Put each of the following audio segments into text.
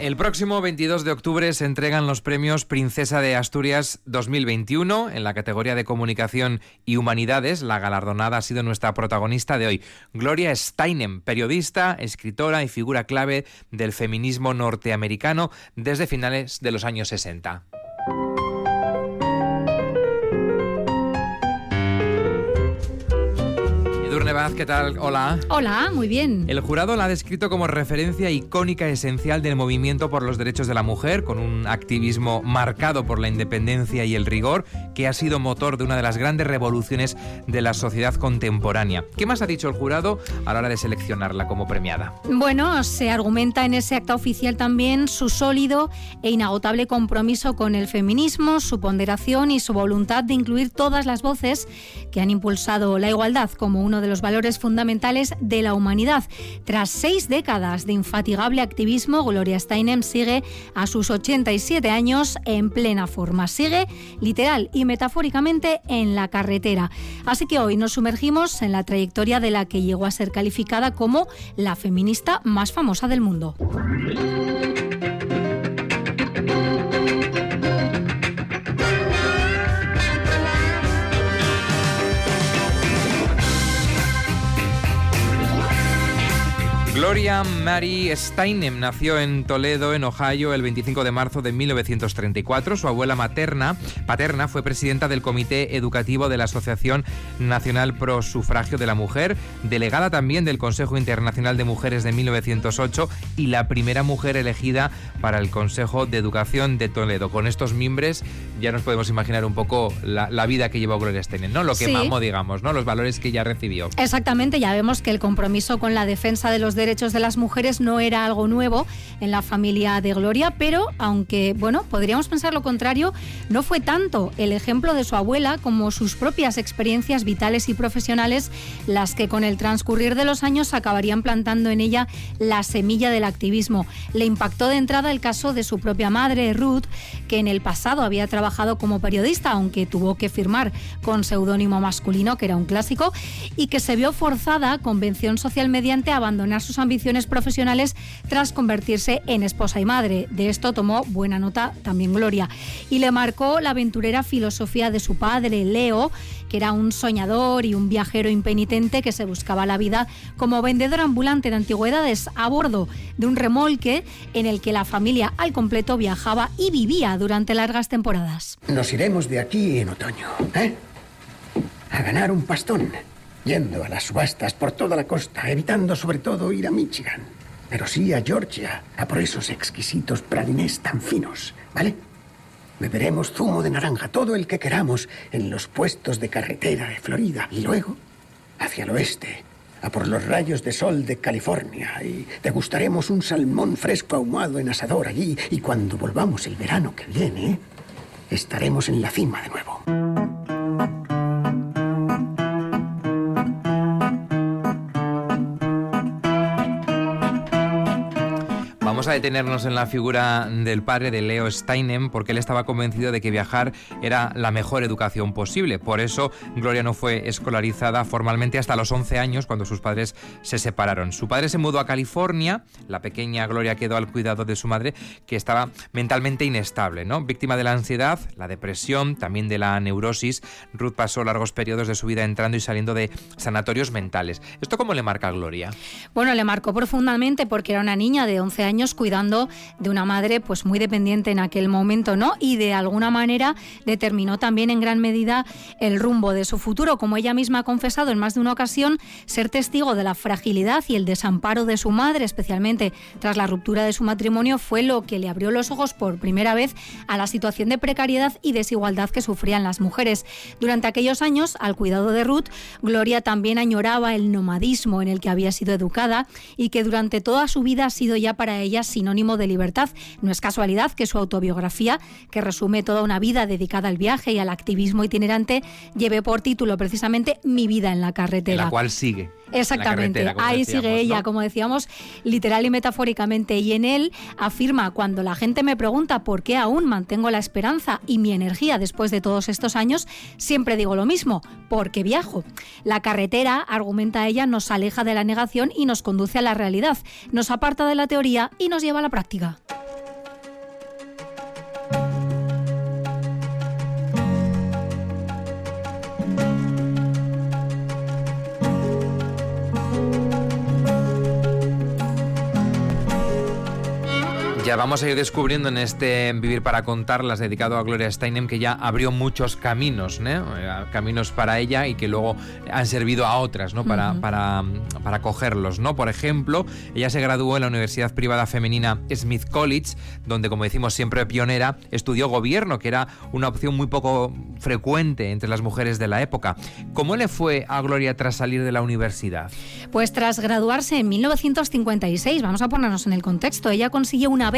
El próximo 22 de octubre se entregan los premios Princesa de Asturias 2021 en la categoría de Comunicación y Humanidades. La galardonada ha sido nuestra protagonista de hoy, Gloria Steinem, periodista, escritora y figura clave del feminismo norteamericano desde finales de los años 60. ¿Qué tal? Hola. Hola, muy bien. El jurado la ha descrito como referencia icónica esencial del movimiento por los derechos de la mujer, con un activismo marcado por la independencia y el rigor, que ha sido motor de una de las grandes revoluciones de la sociedad contemporánea. ¿Qué más ha dicho el jurado a la hora de seleccionarla como premiada? Bueno, se argumenta en ese acta oficial también su sólido e inagotable compromiso con el feminismo, su ponderación y su voluntad de incluir todas las voces que han impulsado la igualdad como uno de los valores fundamentales de la humanidad. Tras seis décadas de infatigable activismo, Gloria Steinem sigue a sus 87 años en plena forma. Sigue literal y metafóricamente en la carretera. Así que hoy nos sumergimos en la trayectoria de la que llegó a ser calificada como la feminista más famosa del mundo. Mary Steinem nació en Toledo, en Ohio, el 25 de marzo de 1934. Su abuela materna, paterna fue presidenta del Comité Educativo de la Asociación Nacional Pro Sufragio de la Mujer, delegada también del Consejo Internacional de Mujeres de 1908 y la primera mujer elegida para el Consejo de Educación de Toledo. Con estos mimbres ya nos podemos imaginar un poco la, vida que llevó Gloria Steinem, ¿no? Lo que mamó, digamos, ¿no? Los valores que ella recibió. Exactamente, ya vemos que el compromiso con la defensa de los derechos derechos las mujeres no era algo nuevo en la familia de Gloria, pero aunque, bueno, podríamos pensar lo contrario, no fue tanto el ejemplo de su abuela como sus propias experiencias vitales y profesionales las que con el transcurrir de los años acabarían plantando en ella la semilla del activismo. Le impactó de entrada el caso de su propia madre, Ruth, que en el pasado había trabajado como periodista, aunque tuvo que firmar con seudónimo masculino, que era un clásico, y que se vio forzada, convención social mediante, a abandonar sus ambiciones profesionales tras convertirse en esposa y madre. De esto tomó buena nota también Gloria. Y le marcó la aventurera filosofía de su padre, Leo, que era un soñador y un viajero impenitente que se buscaba la vida como vendedor ambulante de antigüedades a bordo de un remolque en el que la familia al completo viajaba y vivía durante largas temporadas. Nos iremos de aquí en otoño, ¿eh? A ganar un pastón yendo a las subastas por toda la costa, evitando sobre todo ir a Michigan. Pero sí a Georgia, a por esos exquisitos pralinés tan finos, ¿vale? Beberemos zumo de naranja, todo el que queramos, en los puestos de carretera de Florida. Y luego, hacia el oeste, a por los rayos de sol de California. Y degustaremos un salmón fresco ahumado en asador allí. Y cuando volvamos el verano que viene, estaremos en la cima de nuevo. Vamos a detenernos en la figura del padre de Leo Steinem porque él estaba convencido de que viajar era la mejor educación posible. Por eso Gloria no fue escolarizada formalmente hasta los 11 años cuando sus padres se separaron. Su padre se mudó a California, la pequeña Gloria quedó al cuidado de su madre que estaba mentalmente inestable, ¿no? Víctima de la ansiedad, la depresión, también de la neurosis, Ruth pasó largos periodos de su vida entrando y saliendo de sanatorios mentales. ¿Esto cómo le marca a Gloria? Bueno, le marcó profundamente porque era una niña de 11 años cuidando de una madre pues muy dependiente en aquel momento, ¿no? Y de alguna manera determinó también en gran medida el rumbo de su futuro, como ella misma ha confesado en más de una ocasión, ser testigo de la fragilidad y el desamparo de su madre, especialmente tras la ruptura de su matrimonio, fue lo que le abrió los ojos por primera vez a la situación de precariedad y desigualdad que sufrían las mujeres. Durante aquellos años, al cuidado de Ruth, Gloria también añoraba el nomadismo en el que había sido educada y que durante toda su vida ha sido ya para ella sinónimo de libertad. No es casualidad que su autobiografía, que resume toda una vida dedicada al viaje y al activismo itinerante, lleve por título precisamente Mi vida en la carretera. la cual sigue. Exactamente, ahí sigue ella, como decíamos, literal y metafóricamente. Y en él afirma, cuando la gente me pregunta por qué aún mantengo la esperanza y mi energía después de todos estos años, siempre digo lo mismo, porque viajo. La carretera, argumenta ella, nos aleja de la negación y nos conduce a la realidad, nos aparta de la teoría y nos lleva a la práctica. Ya vamos a ir descubriendo en este Vivir para contarlas dedicado a Gloria Steinem que ya abrió muchos caminos, ¿no? Eh, caminos para ella y que luego han servido a otras ¿no? para, para, para cogerlos. ¿no? Por ejemplo, ella se graduó en la Universidad Privada Femenina Smith College, donde, como decimos siempre pionera, estudió gobierno, que era una opción muy poco frecuente entre las mujeres de la época. ¿Cómo le fue a Gloria tras salir de la universidad? Pues tras graduarse en 1956, vamos a ponernos en el contexto, ella consiguió una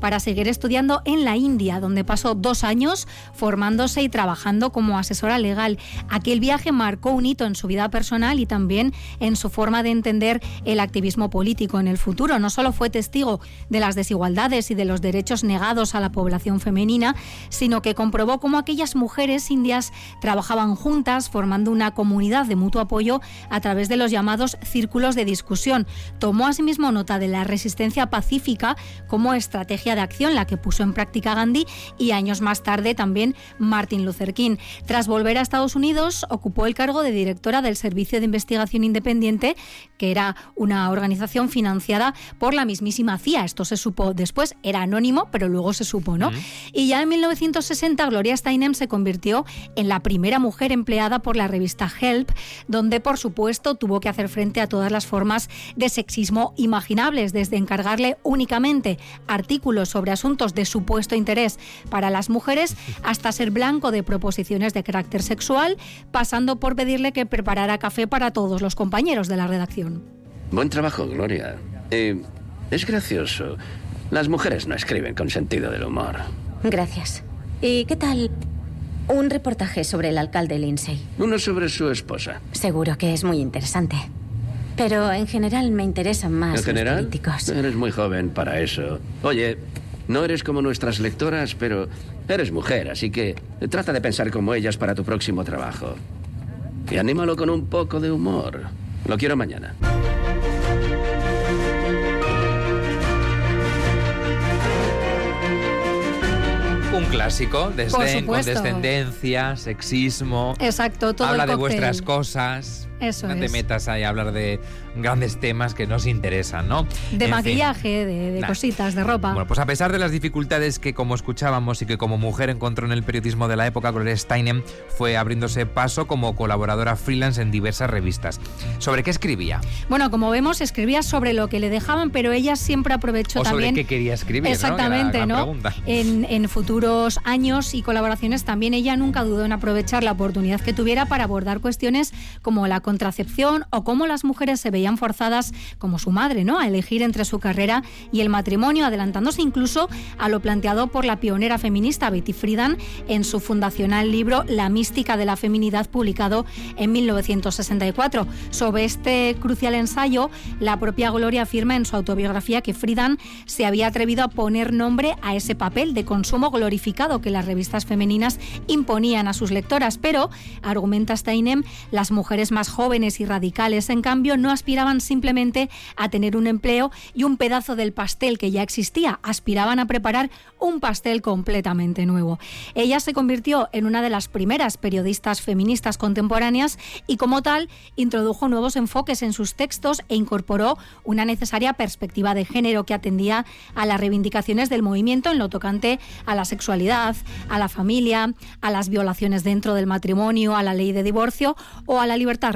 para seguir estudiando en la India, donde pasó dos años formándose y trabajando como asesora legal. Aquel viaje marcó un hito en su vida personal y también en su forma de entender el activismo político en el futuro. No solo fue testigo de las desigualdades y de los derechos negados a la población femenina, sino que comprobó cómo aquellas mujeres indias trabajaban juntas formando una comunidad de mutuo apoyo a través de los llamados círculos de discusión. Tomó asimismo nota de la resistencia pacífica como estrategia de acción, la que puso en práctica Gandhi y años más tarde también Martin Luther King. Tras volver a Estados Unidos, ocupó el cargo de directora del Servicio de Investigación Independiente, que era una organización financiada por la mismísima CIA. Esto se supo después, era anónimo, pero luego se supo, ¿no? Y ya en 1960 Gloria Steinem se convirtió en la primera mujer empleada por la revista Help, donde por supuesto tuvo que hacer frente a todas las formas de sexismo imaginables, desde encargarle únicamente artículos sobre asuntos de supuesto interés para las mujeres hasta ser blanco de proposiciones de carácter sexual, pasando por pedirle que preparara café para todos los compañeros de la redacción. Buen trabajo, Gloria. Eh, es gracioso. Las mujeres no escriben con sentido del humor. Gracias. ¿Y qué tal un reportaje sobre el alcalde Lindsay? Uno sobre su esposa. Seguro que es muy interesante. Pero en general me interesan más ¿En general? los políticos. Eres muy joven para eso. Oye, no eres como nuestras lectoras, pero eres mujer, así que trata de pensar como ellas para tu próximo trabajo. Y anímalo con un poco de humor. Lo quiero mañana. Un clásico, desdén, condescendencia, sexismo. Exacto, todo Habla el de vuestras cosas. Eso no te metas ahí a hablar de grandes temas que nos interesan, ¿no? En De fin. maquillaje, de, de Nah. cositas, de ropa. Bueno, pues a pesar de las dificultades que, como escuchábamos y que como mujer encontró en el periodismo de la época, Gloria Steinem fue abriéndose paso como colaboradora freelance en diversas revistas. ¿Sobre qué escribía? Bueno, como vemos, escribía sobre lo que le dejaban, pero ella siempre aprovechó o sobre también. qué quería escribir, ¿no? Exactamente, ¿no? En, en futuros años y colaboraciones también ella nunca dudó en aprovechar la oportunidad que tuviera para abordar cuestiones como la contracepción o cómo las mujeres se veían forzadas, como su madre, ¿no? A elegir entre su carrera y el matrimonio, adelantándose incluso a lo planteado por la pionera feminista Betty Friedan en su fundacional libro La mística de la feminidad, publicado en 1964. Sobre este crucial ensayo, la propia Gloria afirma en su autobiografía que Friedan se había atrevido a poner nombre a ese papel de consumo glorificado que las revistas femeninas imponían a sus lectoras, pero, argumenta Steinem, las mujeres más jóvenes y radicales, en cambio, no aspiraban simplemente a tener un empleo y un pedazo del pastel que ya existía, aspiraban a preparar un pastel completamente nuevo. Ella se convirtió en una de las primeras periodistas feministas contemporáneas y como tal introdujo nuevos enfoques en sus textos e incorporó una necesaria perspectiva de género que atendía a las reivindicaciones del movimiento en lo tocante a la sexualidad, a la familia, a las violaciones dentro del matrimonio, a la ley de divorcio o a la libertad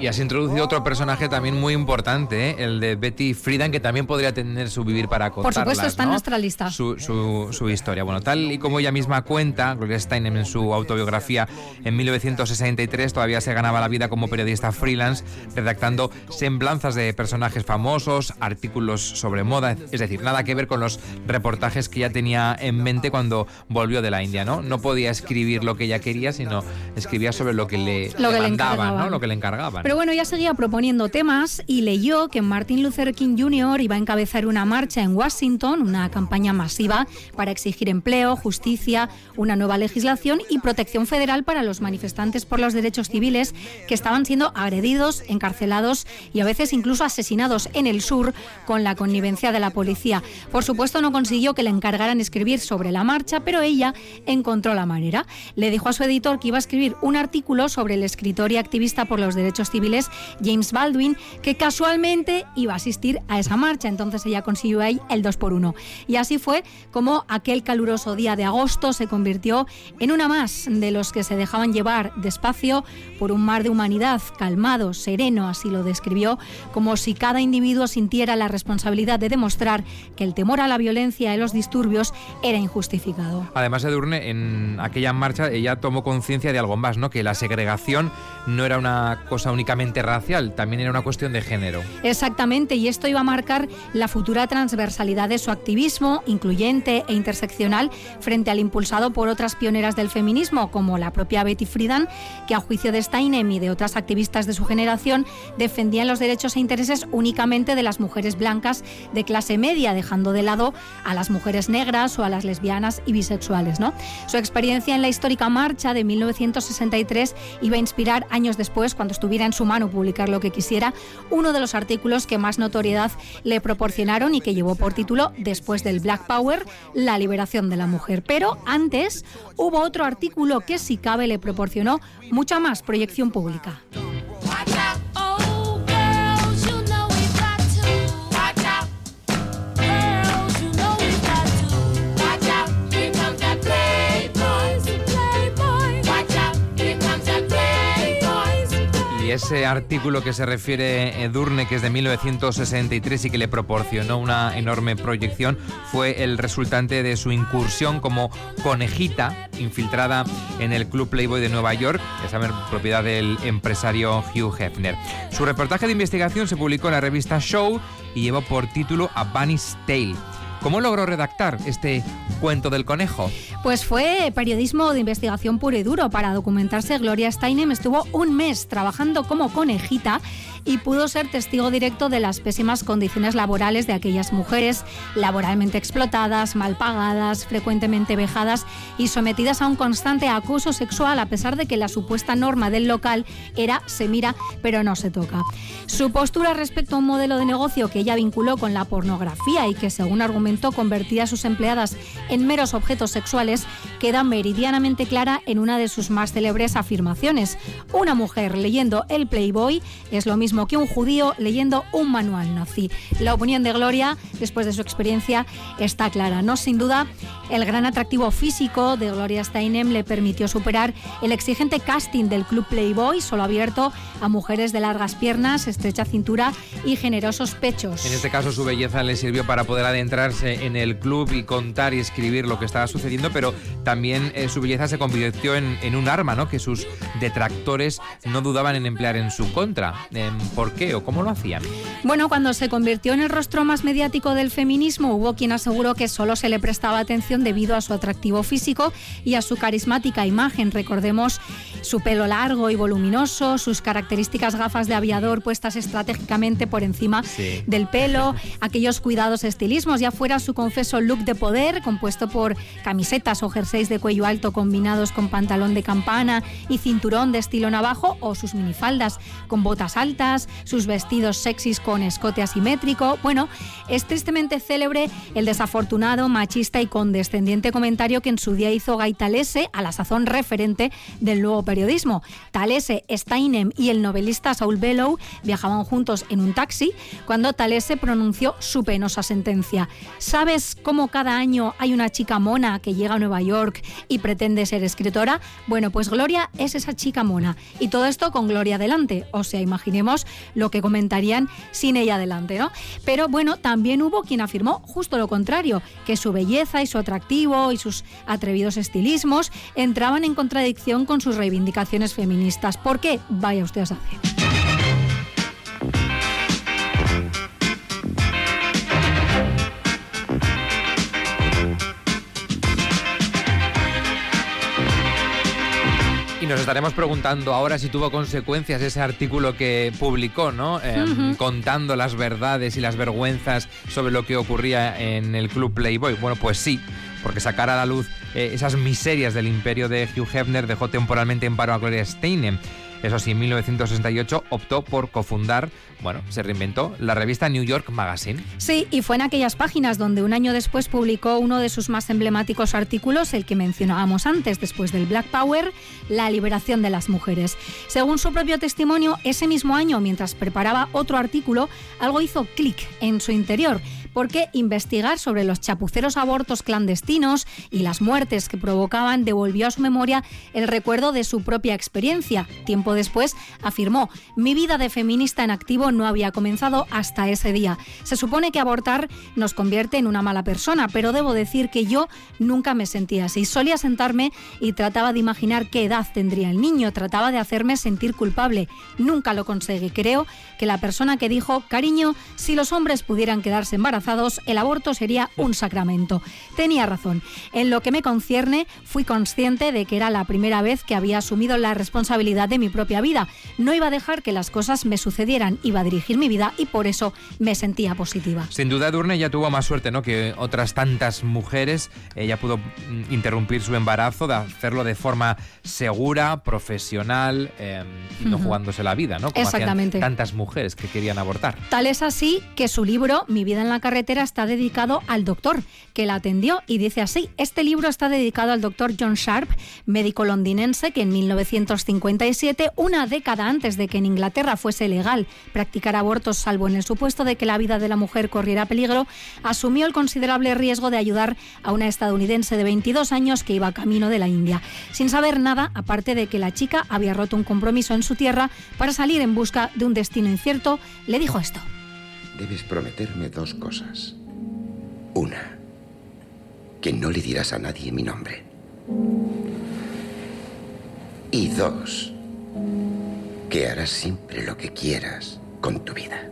Y has introducido otro personaje también muy importante, ¿eh? el de Betty Friedan, que también podría tener su vivir para contarlas. Por supuesto, está en nuestra lista. Su, su- su historia. Bueno, tal y como ella misma cuenta, Gloria Steinem en su autobiografía, en 1963 todavía se ganaba la vida como periodista freelance, redactando semblanzas de personajes famosos, artículos sobre moda, es decir, nada que ver con los reportajes que ya tenía en mente cuando volvió de la India, ¿no? No podía escribir lo que ella quería, sino escribía sobre lo que le, Lo que le mandaban. ¿no? Lo que le encargaban. Pero bueno, ella seguía proponiendo temas y leyó que Martin Luther King Jr. iba a encabezar una marcha en Washington, una campaña masiva para exigir empleo, justicia, una nueva legislación y protección federal para los manifestantes por los derechos civiles que estaban siendo agredidos, encarcelados y a veces incluso asesinados en el sur con la connivencia de la policía. Por supuesto, no consiguió que le encargaran escribir sobre la marcha, pero ella encontró la manera. Le dijo a su editor que iba a escribir un artículo sobre el escritor y activista por los derechos civiles James Baldwin, que casualmente iba a asistir a esa marcha. Entonces ella consiguió ahí el 2 por 1 Y así fue como aquel caluroso día de agosto se convirtió en una más de los que se dejaban llevar despacio por un mar de humanidad, calmado, sereno, así lo describió, como si cada individuo sintiera la responsabilidad de demostrar que el temor a la violencia y los disturbios era injustificado. Además, Edurne, en aquella marcha ella tomó conciencia de algo más, ¿no? Que la segregación no era una cosa racial, también era una cuestión de género. Exactamente, y esto iba a marcar la futura transversalidad de su activismo, incluyente e interseccional, frente al impulsado por otras pioneras del feminismo, como la propia Betty Friedan, que a juicio de Steinem y de otras activistas de su generación, defendían los derechos e intereses únicamente de las mujeres blancas de clase media, dejando de lado a las mujeres negras o a las lesbianas y bisexuales. ¿no? Su experiencia en la histórica marcha de 1963 iba a inspirar años después, cuando estuviera en su mano publicar lo que quisiera, uno de los artículos que más notoriedad le proporcionaron y que llevó por título Después del Black Power, la liberación de la mujer. Pero antes hubo otro artículo que si cabe le proporcionó mucha más proyección pública. Ese artículo que se refiere Edurne, que es de 1963 y que le proporcionó una enorme proyección, fue el resultante de su incursión como conejita infiltrada en el Club Playboy de Nueva York, ya saben, propiedad del empresario Hugh Hefner. Su reportaje de investigación se publicó en la revista Show y llevó por título A Bunny's Tale. ¿Cómo logró redactar este cuento del conejo? Pues fue periodismo de investigación puro y duro. Para documentarse, Gloria Steinem estuvo un mes trabajando como conejita y pudo ser testigo directo de las pésimas condiciones laborales de aquellas mujeres laboralmente explotadas, mal pagadas, frecuentemente vejadas y sometidas a un constante acoso sexual a pesar de que la supuesta norma del local era se mira pero no se toca. Su postura respecto a un modelo de negocio que ella vinculó con la pornografía y que según argumentó convertía a sus empleadas en meros objetos sexuales queda meridianamente clara en una de sus más célebres afirmaciones. Una mujer leyendo el Playboy es lo mismo que un judío leyendo un manual nazi. La opinión de Gloria, después de su experiencia, está clara. No sin duda, el gran atractivo físico de Gloria Steinem le permitió superar el exigente casting del Club Playboy, solo abierto a mujeres de largas piernas, estrecha cintura y generosos pechos. En este caso su belleza le sirvió para poder adentrarse en el club y contar y escribir lo que estaba sucediendo, pero también eh, su belleza se convirtió en, en un arma, ¿no? Que sus detractores no dudaban en emplear en su contra. Em, ¿Por qué o cómo lo hacían? Bueno, cuando se convirtió en el rostro más mediático del feminismo, hubo quien aseguró que solo se le prestaba atención debido a su atractivo físico y a su carismática imagen. Recordemos su pelo largo y voluminoso, sus características gafas de aviador puestas estratégicamente por encima Sí. del pelo, aquellos cuidados estilismos, ya fuera su confeso look de poder, compuesto por camisetas o jerseys de cuello alto combinados con pantalón de campana y cinturón de estilo navajo, o sus minifaldas con botas altas, sus vestidos sexys con escote asimétrico. Bueno, es tristemente célebre el desafortunado, machista y condescendiente comentario que en su día hizo Gaitalese, a la sazón referente del nuevo periodismo. Talese Steinem y el novelista Saul Bellow viajaban juntos en un taxi cuando Talese pronunció su penosa sentencia. ¿Sabes cómo cada año hay una chica mona que llega a Nueva York y pretende ser escritora? Bueno, pues Gloria es esa chica mona. Y todo esto con Gloria delante. O sea, imaginemos lo que comentarían sin ella delante, ¿no? Pero bueno, también hubo quien afirmó justo lo contrario, que su belleza y su atractivo y sus atrevidos estilismos entraban en contradicción con sus reivindicaciones feministas. ¿Por qué? Vaya usted a saber. Y nos estaremos preguntando ahora si tuvo consecuencias ese artículo que publicó, ¿no? Eh, Ujú. Contando las verdades y las vergüenzas sobre lo que ocurría en el club Playboy. Bueno, pues sí, porque sacar a la luz eh, esas miserias del imperio de Hugh Hefner dejó temporalmente en paro a Gloria Steinem. Eso sí, en 1968 optó por cofundar, bueno, se reinventó la revista New York Magazine. Sí, y fue en aquellas páginas donde un año después publicó uno de sus más emblemáticos artículos, el que mencionábamos antes, después del Black Power, la liberación de las mujeres. Según su propio testimonio, ese mismo año, mientras preparaba otro artículo, algo hizo clic en su interior. Porque investigar sobre los chapuceros abortos clandestinos y las muertes que provocaban devolvió a su memoria el recuerdo de su propia experiencia. Tiempo después afirmó, mi vida de feminista en activo no había comenzado hasta ese día. Se supone que abortar nos convierte en una mala persona, pero debo decir que yo nunca me sentía así. Solía sentarme y trataba de imaginar qué edad tendría el niño, trataba de hacerme sentir culpable. Nunca lo conseguí. Creo que la persona que dijo, cariño, si los hombres pudieran quedarse embarazados, el aborto sería un sacramento. Tenía razón. En lo que me concierne, fui consciente de que era la primera vez que había asumido la responsabilidad de mi propia vida. No iba a dejar que las cosas me sucedieran, iba a dirigir mi vida y por eso me sentía positiva. Sin duda, Durne ya tuvo más suerte ¿no? que otras tantas mujeres. Ella pudo mm, interrumpir su embarazo, de hacerlo de forma segura, profesional eh, y no jugándose la vida, ¿no? Como Exactamente. tantas mujeres que querían abortar. Tal es así que su libro, Mi vida en la carretera, está dedicado al doctor que la atendió y dice así, este libro está dedicado al doctor John Sharp, médico londinense que en 1957, una década antes de que en Inglaterra fuese legal practicar abortos salvo en el supuesto de que la vida de la mujer corriera peligro, asumió el considerable riesgo de ayudar a una estadounidense de 22 años que iba camino de la India, sin saber nada aparte de que la chica había roto un compromiso en su tierra para salir en busca de un destino incierto, le dijo esto. Debes prometerme dos cosas. Una, que no le dirás a nadie mi nombre. Y dos, que harás siempre lo que quieras con tu vida.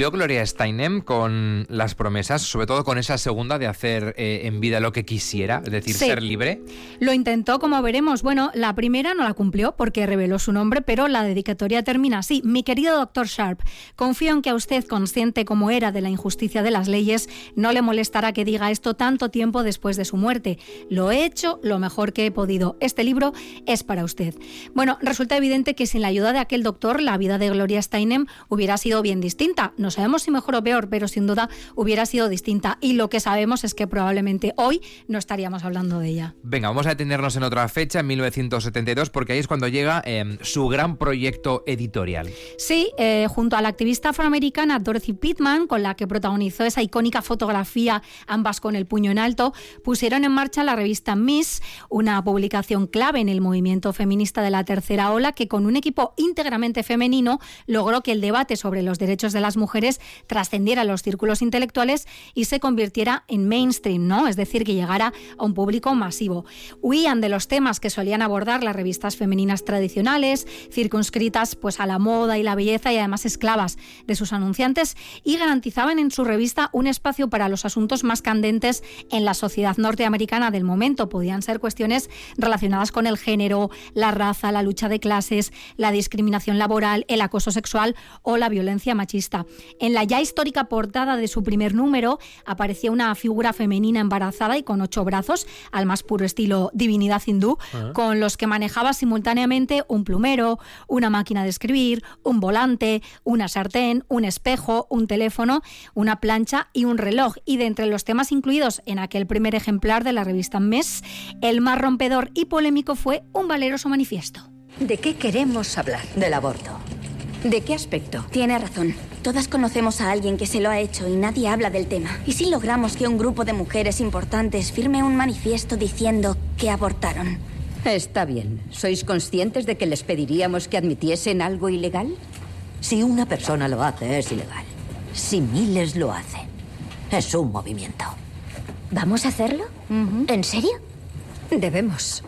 Cumplió Gloria Steinem con las promesas, sobre todo con esa segunda de hacer eh, en vida lo que quisiera, es decir, Sí. ser libre. Lo intentó, como veremos. Bueno, la primera no la cumplió porque reveló su nombre, pero la dedicatoria termina así. Mi querido doctor Sharp, confío en que a usted, consciente como era de la injusticia de las leyes, no le molestará que diga esto tanto tiempo después de su muerte. Lo he hecho lo mejor que he podido. Este libro es para usted. Bueno, resulta evidente que sin la ayuda de aquel doctor, la vida de Gloria Steinem hubiera sido bien distinta. No sabemos si mejor o peor, pero sin duda hubiera sido distinta. Y lo que sabemos es que probablemente hoy no estaríamos hablando de ella. Venga, vamos a detenernos en otra fecha, en 1972, porque ahí es cuando llega eh, su gran proyecto editorial. Sí, eh, junto a la activista afroamericana Dorothy Pittman, con la que protagonizó esa icónica fotografía, ambas con el puño en alto, pusieron en marcha la revista Miss, una publicación clave en el movimiento feminista de la tercera ola, que con un equipo íntegramente femenino logró que el debate sobre los derechos de las mujeres trascendiera los círculos intelectuales y se convirtiera en mainstream, ¿no? Es decir, que llegara a un público masivo. Huían de los temas que solían abordar las revistas femeninas tradicionales, circunscritas pues a la moda y la belleza y además esclavas de sus anunciantes y garantizaban en su revista un espacio para los asuntos más candentes en la sociedad norteamericana del momento. Podían ser cuestiones relacionadas con el género, la raza, la lucha de clases, la discriminación laboral, el acoso sexual o la violencia machista. En la ya histórica portada de su primer número aparecía una figura femenina embarazada y con ocho brazos, al más puro estilo divinidad hindú, Ah. con los que manejaba simultáneamente un plumero, una máquina de escribir, un volante, una sartén, un espejo, un teléfono, una plancha y un reloj. Y de entre los temas incluidos en aquel primer ejemplar de la revista Mes, el más rompedor y polémico fue un valeroso manifiesto. ¿De qué queremos hablar? Del aborto. ¿De qué aspecto? Tiene razón. Todas conocemos a alguien que se lo ha hecho y nadie habla del tema. ¿Y si logramos que un grupo de mujeres importantes firme un manifiesto diciendo que abortaron? Está bien. ¿Sois conscientes de que les pediríamos que admitiesen algo ilegal? Si una persona lo hace, es ilegal. Si miles lo hacen, es un movimiento. ¿Vamos a hacerlo? ¿En serio? Debemos.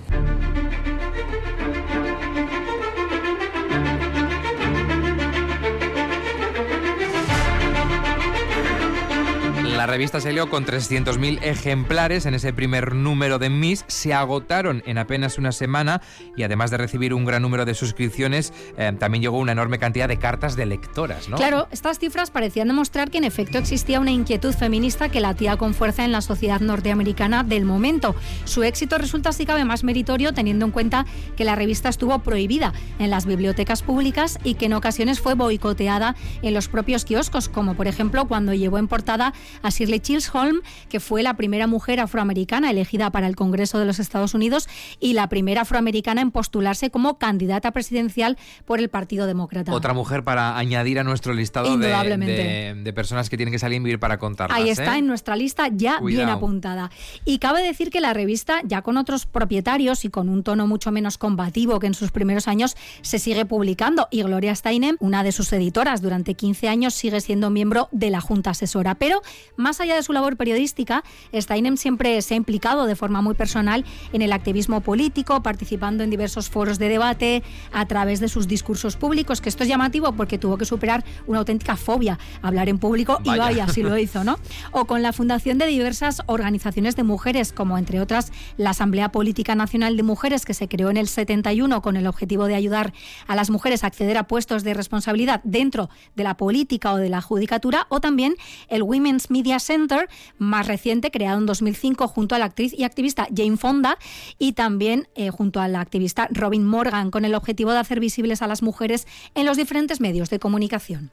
La revista salió con 300.000 ejemplares en ese primer número de Miss. Se agotaron en apenas una semana y además de recibir un gran número de suscripciones, eh, también llegó una enorme cantidad de cartas de lectoras, ¿no? Claro, estas cifras parecían demostrar que en efecto existía una inquietud feminista que latía con fuerza en la sociedad norteamericana del momento. Su éxito resulta si cabe más meritorio teniendo en cuenta que la revista estuvo prohibida en las bibliotecas públicas y que en ocasiones fue boicoteada en los propios kioscos, como por ejemplo cuando llevó en portada a Shirley Chisholm, que fue la primera mujer afroamericana elegida para el Congreso de los Estados Unidos y la primera afroamericana en postularse como candidata presidencial por el Partido Demócrata. Otra mujer para añadir a nuestro listado de, Indudablemente. de- de personas que tienen que salir y vivir para contarlas. Ahí está ¿eh? en nuestra lista ya bien apuntada. Y cabe decir que la revista, ya con otros propietarios y con un tono mucho menos combativo que en sus primeros años, se sigue publicando. Y Gloria Steinem, una de sus editoras durante 15 años, sigue siendo miembro de la Junta Asesora. Pero más allá de su labor periodística, Steinem siempre se ha implicado de forma muy personal en el activismo político, participando en diversos foros de debate a través de sus discursos públicos, que esto es llamativo porque tuvo que superar una auténtica fobia a hablar en público y Vaya. vaya, si lo hizo, ¿no? O con la fundación de diversas organizaciones de mujeres, como entre otras la Asamblea Política Nacional de Mujeres, que se creó en el 71 con el objetivo de ayudar a las mujeres a acceder a puestos de responsabilidad dentro de la política o de la judicatura, o también el Women's Media Center, más reciente, creado en 2005 junto a la actriz y activista Jane Fonda y también eh, junto a la activista Robin Morgan, con el objetivo de hacer visibles a las mujeres en los diferentes medios de comunicación.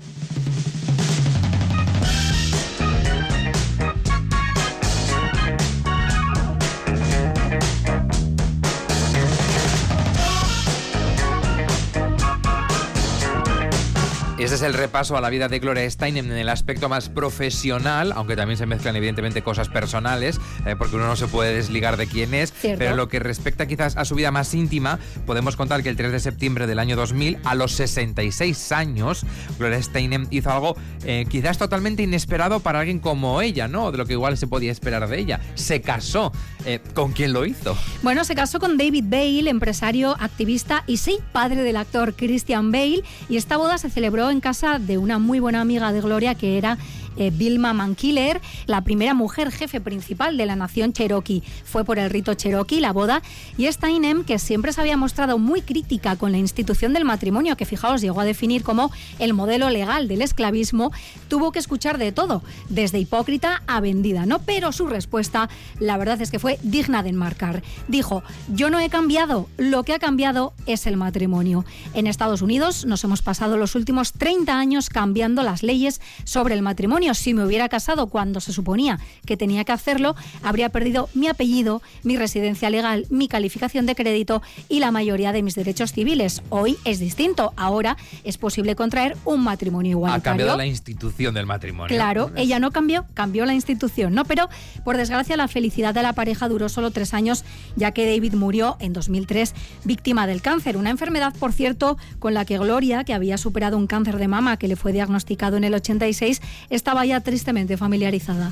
Ese es el repaso a la vida de Gloria Steinem en el aspecto más profesional, aunque también se mezclan evidentemente cosas personales, eh, porque uno no se puede desligar de quién es. Cierto. Pero lo que respecta quizás a su vida más íntima, podemos contar que el 3 de septiembre del año 2000, a los 66 años, Gloria Steinem hizo algo eh, quizás totalmente inesperado para alguien como ella, ¿no? De lo que igual se podía esperar de ella. Se casó. Eh, ¿Con quién lo hizo? Bueno, se casó con David Bale, empresario, activista y sí, padre del actor Christian Bale, y esta boda se celebró en casa de una muy buena amiga de Gloria que era eh, Vilma Mankiller, la primera mujer jefe principal de la nación Cherokee. Fue por el rito Cherokee la boda y Steinem, que siempre se había mostrado muy crítica con la institución del matrimonio, que fijaos llegó a definir como el modelo legal del esclavismo, tuvo que escuchar de todo, desde hipócrita a vendida, ¿no? Pero su respuesta, la verdad es que fue digna de enmarcar. Dijo, yo no he cambiado, lo que ha cambiado es el matrimonio. En Estados Unidos nos hemos pasado los últimos 30 años cambiando las leyes sobre el matrimonio. Si me hubiera casado cuando se suponía que tenía que hacerlo, habría perdido mi apellido, mi residencia legal, mi calificación de crédito y la mayoría de mis derechos civiles. Hoy es distinto. Ahora es posible contraer un matrimonio Ha igualitario. cambiado la institución del matrimonio. Claro, ella no cambió, cambió la institución, ¿no? Pero por desgracia la felicidad de la pareja duró solo tres años, ya que David murió en 2003 víctima del cáncer, una enfermedad, por cierto, con la que Gloria, que había superado un cáncer de mama que le fue diagnosticado en el 86, estaba ya tristemente familiarizada.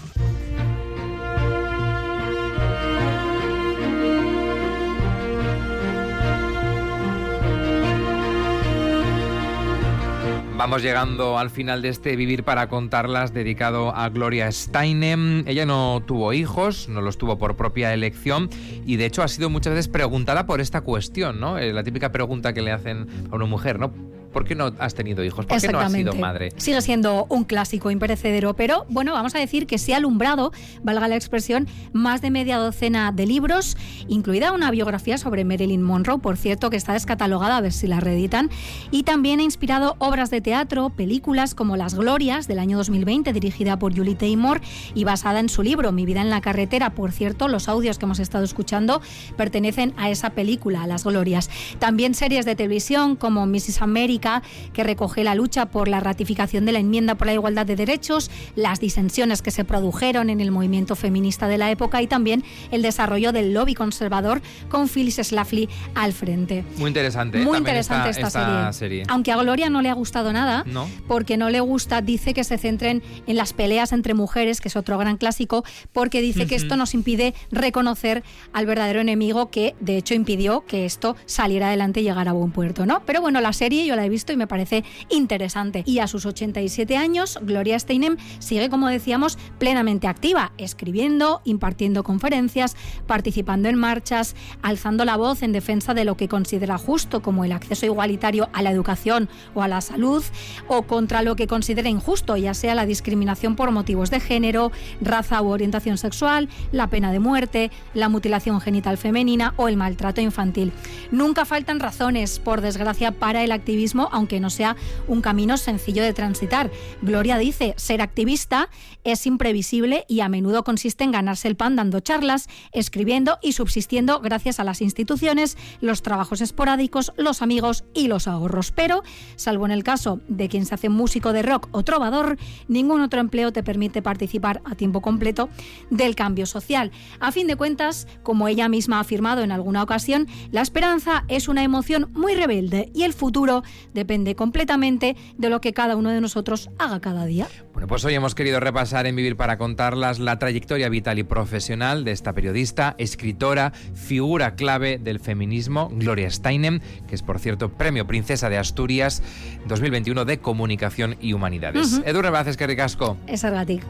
Vamos llegando al final de este Vivir para contarlas dedicado a Gloria Steinem. Ella no tuvo hijos, no los tuvo por propia elección y de hecho ha sido muchas veces preguntada por esta cuestión, ¿no? Eh, la típica pregunta que le hacen a una mujer, ¿no? ¿Por qué no has tenido hijos? ¿Por qué no has sido madre? Sigue siendo un clásico imperecedero, pero bueno, vamos a decir que se ha alumbrado, valga la expresión, más de media docena de libros, incluida una biografía sobre Marilyn Monroe, por cierto, que está descatalogada, a ver si la reeditan, y también ha inspirado obras de teatro, películas como Las Glorias del año 2020, dirigida por Julie Taymor y basada en su libro Mi vida en la carretera. Por cierto, los audios que hemos estado escuchando pertenecen a esa película, a Las Glorias. También series de televisión como Mrs. America, que recoge la lucha por la ratificación de la enmienda por la igualdad de derechos, las disensiones que se produjeron en el movimiento feminista de la época y también el desarrollo del lobby conservador con Phyllis Schlafly al frente. Muy interesante. Muy interesante esta, serie. serie. Aunque a Gloria no le ha gustado nada, No. porque no le gusta, dice que se centren en las peleas entre mujeres, que es otro gran clásico, porque dice que esto nos impide reconocer al verdadero enemigo que de hecho impidió que esto saliera adelante y llegara a buen puerto, ¿no? Pero bueno, la serie yo la he visto y me parece interesante. Y a sus 87 años, Gloria Steinem sigue, como decíamos, plenamente activa, escribiendo, impartiendo conferencias, participando en marchas, alzando la voz en defensa de lo que considera justo, como el acceso igualitario a la educación o a la salud, o contra lo que considera injusto, ya sea la discriminación por motivos de género, raza u orientación sexual, la pena de muerte, la mutilación genital femenina o el maltrato infantil. Nunca faltan razones, por desgracia, para el activismo, aunque no sea un camino sencillo de transitar. Gloria dice, ser activista es imprevisible y a menudo consiste en ganarse el pan dando charlas, escribiendo y subsistiendo gracias a las instituciones, los trabajos esporádicos, los amigos y los ahorros. Pero, salvo en el caso de quien se hace músico de rock o trovador, ningún otro empleo te permite participar a tiempo completo del cambio social. A fin de cuentas, como ella misma ha afirmado en alguna ocasión, la esperanza es una emoción muy rebelde y el futuro depende completamente de lo que cada uno de nosotros haga cada día. Bueno, pues hoy hemos querido repasar en Vivir para contarlas la trayectoria vital y profesional de esta periodista, escritora, figura clave del feminismo, Gloria Steinem, que es por cierto Premio Princesa de Asturias 2021 de Comunicación y Humanidades. Ujú. Edurne Vázquez, que ricasco. Es ergatik.